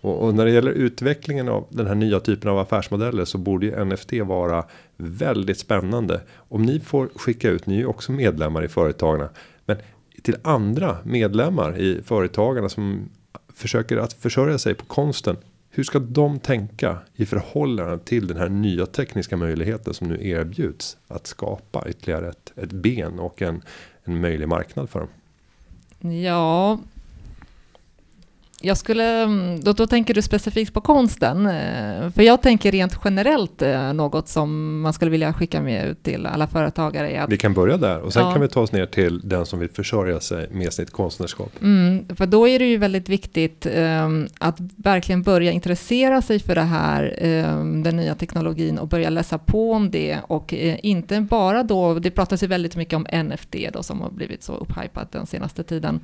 Och, och, när det gäller utvecklingen av den här nya typen av affärsmodeller så borde ju NFT vara väldigt spännande. Om ni får skicka ut, ni är ju också medlemmar i företagarna. Men till andra medlemmar i företagarna som försöker att försörja sig på konsten. Hur ska de tänka i förhållande till den här nya tekniska möjligheten som nu erbjuds att skapa ytterligare ett, ett ben och en, en möjlig marknad för dem? Ja, jag skulle, då, då tänker du specifikt på konsten, eh, för jag tänker rent generellt eh, något som man skulle vilja skicka med ut till alla företagare. Att, vi kan börja där och sen ja. kan vi ta oss ner till den som vill försörja sig med sitt konstnärskap. Mm, för då är det ju väldigt viktigt um, att verkligen börja intressera sig för det här, um, den nya teknologin och börja läsa på om det och uh, inte bara då, det pratas ju väldigt mycket om NFT då som har blivit så upphypat den senaste tiden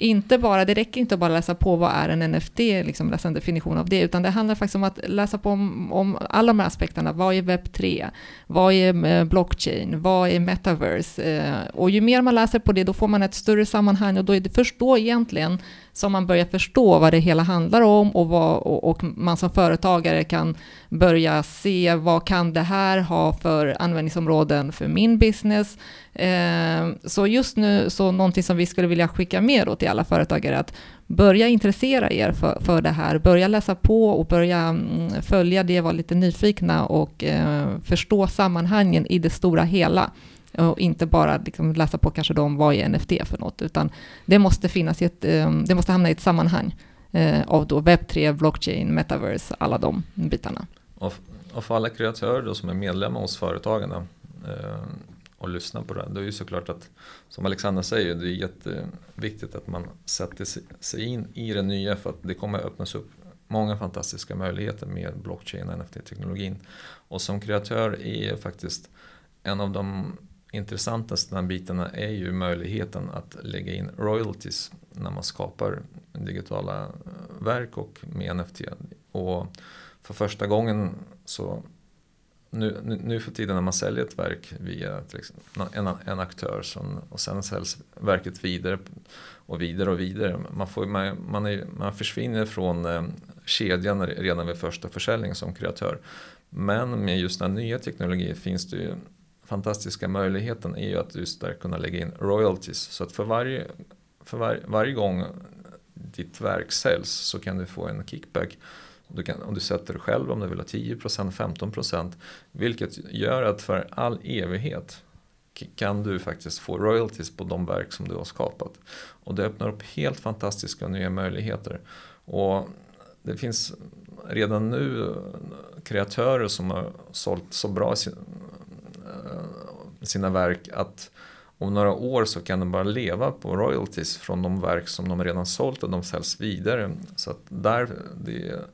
inte bara, det räcker inte att bara läsa på vad är en NFT, liksom läsa en definition av det, utan det handlar faktiskt om att läsa på om, om alla de här aspekterna. Vad är webb 3? Vad är eh, blockchain? Vad är metaverse? Eh, och ju mer man läser på det, då får man ett större sammanhang och då är det först då egentligen som man börjar förstå vad det hela handlar om och, vad, och, och, man som företagare kan börja se vad kan det här ha för användningsområden för min business. Eh, så just nu, så någonting som vi skulle vilja skicka med då till alla företagare är att börja intressera er för, för det här, börja läsa på och börja mm, följa det, vara lite nyfikna och eh, förstå sammanhangen i det stora hela och inte bara liksom läsa på kanske om vad är NFT för något, utan det måste finnas i ett, eh, det måste hamna i ett sammanhang av då webb3, blockchain, metaverse, alla de bitarna. Och, och för alla kreatörer då som är medlemmar hos företagarna eh, och lyssnar på det, Då är ju såklart att som Alexander säger, det är jätteviktigt att man sätter sig in i det nya för att det kommer öppnas upp många fantastiska möjligheter med blockchain och NFT-teknologin. Och som kreatör är faktiskt en av de intressantaste bitarna är ju möjligheten att lägga in royalties när man skapar digitala verk och med NFT. Och för första gången så nu, nu för tiden när man säljer ett verk via en, en aktör som, och sen säljs verket vidare och vidare och vidare. Man, får, man, man, är, man försvinner från eh, kedjan redan vid första försäljningen som kreatör. Men med just den nya teknologin finns det ju fantastiska möjligheten är ju att just där kunna lägga in royalties. Så att för varje, för var, varje gång ditt verk säljs så kan du få en kickback. Du kan, om du sätter det själv om du vill ha 10%, 15% vilket gör att för all evighet kan du faktiskt få royalties på de verk som du har skapat. Och det öppnar upp helt fantastiska nya möjligheter. Och det finns redan nu eh, kreatörer som har sålt så bra eh, sina verk att om några år så kan de bara leva på royalties från de verk som de redan sålt och de säljs vidare. Så att där, det, är,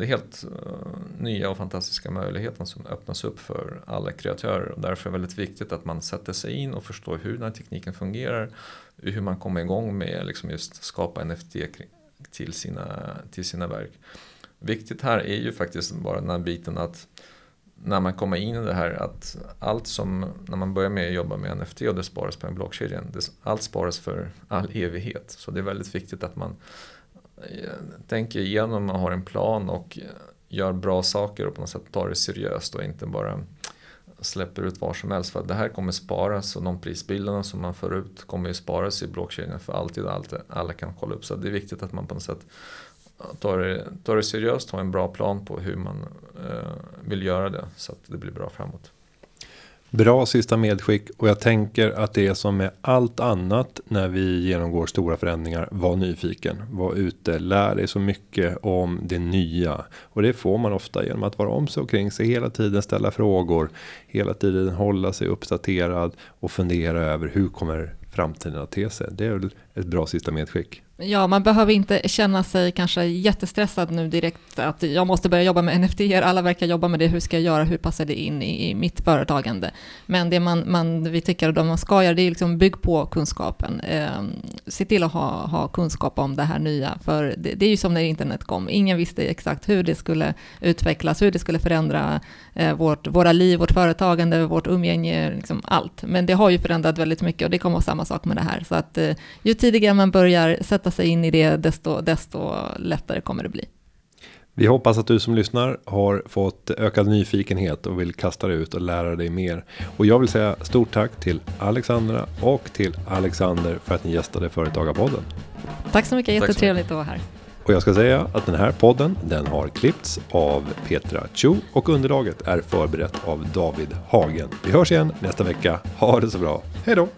det är helt uh, nya och fantastiska möjligheter som öppnas upp för alla kreatörer. Och därför är det väldigt viktigt att man sätter sig in och förstår hur den här tekniken fungerar. Hur man kommer igång med liksom just skapa NFT till sina, till sina verk. Viktigt här är ju faktiskt bara den här biten att när man kommer in i det här att allt som, när man börjar med att jobba med NFT och det sparas på en blockkedja, allt sparas för all evighet. Så det är väldigt viktigt att man tänker igenom och har en plan och gör bra saker och på något sätt tar det seriöst och inte bara släpper ut var som helst. För att det här kommer sparas och de prisbilderna som man får ut kommer ju sparas i blockkedjan för alltid och alltid. Alla kan kolla upp. Så det är viktigt att man på något sätt tar det, tar det seriöst, har en bra plan på hur man eh, vill göra det så att det blir bra framåt. Bra sista medskick och jag tänker att det är som med allt annat när vi genomgår stora förändringar. Var nyfiken, var ute, lär dig så mycket om det nya och det får man ofta genom att vara om sig och kring sig hela tiden ställa frågor, hela tiden hålla sig uppdaterad och fundera över hur kommer framtiden att te sig. Det är väl ett bra sista medskick. Ja, man behöver inte känna sig kanske jättestressad nu direkt att jag måste börja jobba med NFT, alla verkar jobba med det, hur ska jag göra, hur passar det in i, mitt företagande? Men det man, man vi tycker att man ska göra, det är liksom bygg på kunskapen. Eh, se till att ha, ha kunskap om det här nya, för det, det, är ju som när internet kom, ingen visste exakt hur det skulle utvecklas, hur det skulle förändra eh, vårt, våra liv, vårt företagande, vårt umgänge, liksom allt. Men det har ju förändrat väldigt mycket och det kommer att vara samma sak med det här. Så att eh, ju tidigare man börjar sätta sig in i det, desto, desto lättare kommer det bli. Vi hoppas att du som lyssnar har fått ökad nyfikenhet och vill kasta dig ut och lära dig mer. Och jag vill säga stort tack till Alexandra och till Alexander för att ni gästade Företagarpodden. Tack så mycket, jättetrevligt att vara här. Och jag ska säga att den här podden den har klippts av Petra Chu och underlaget är förberett av David Hagen. Vi hörs igen nästa vecka. Ha det så bra. Hej då!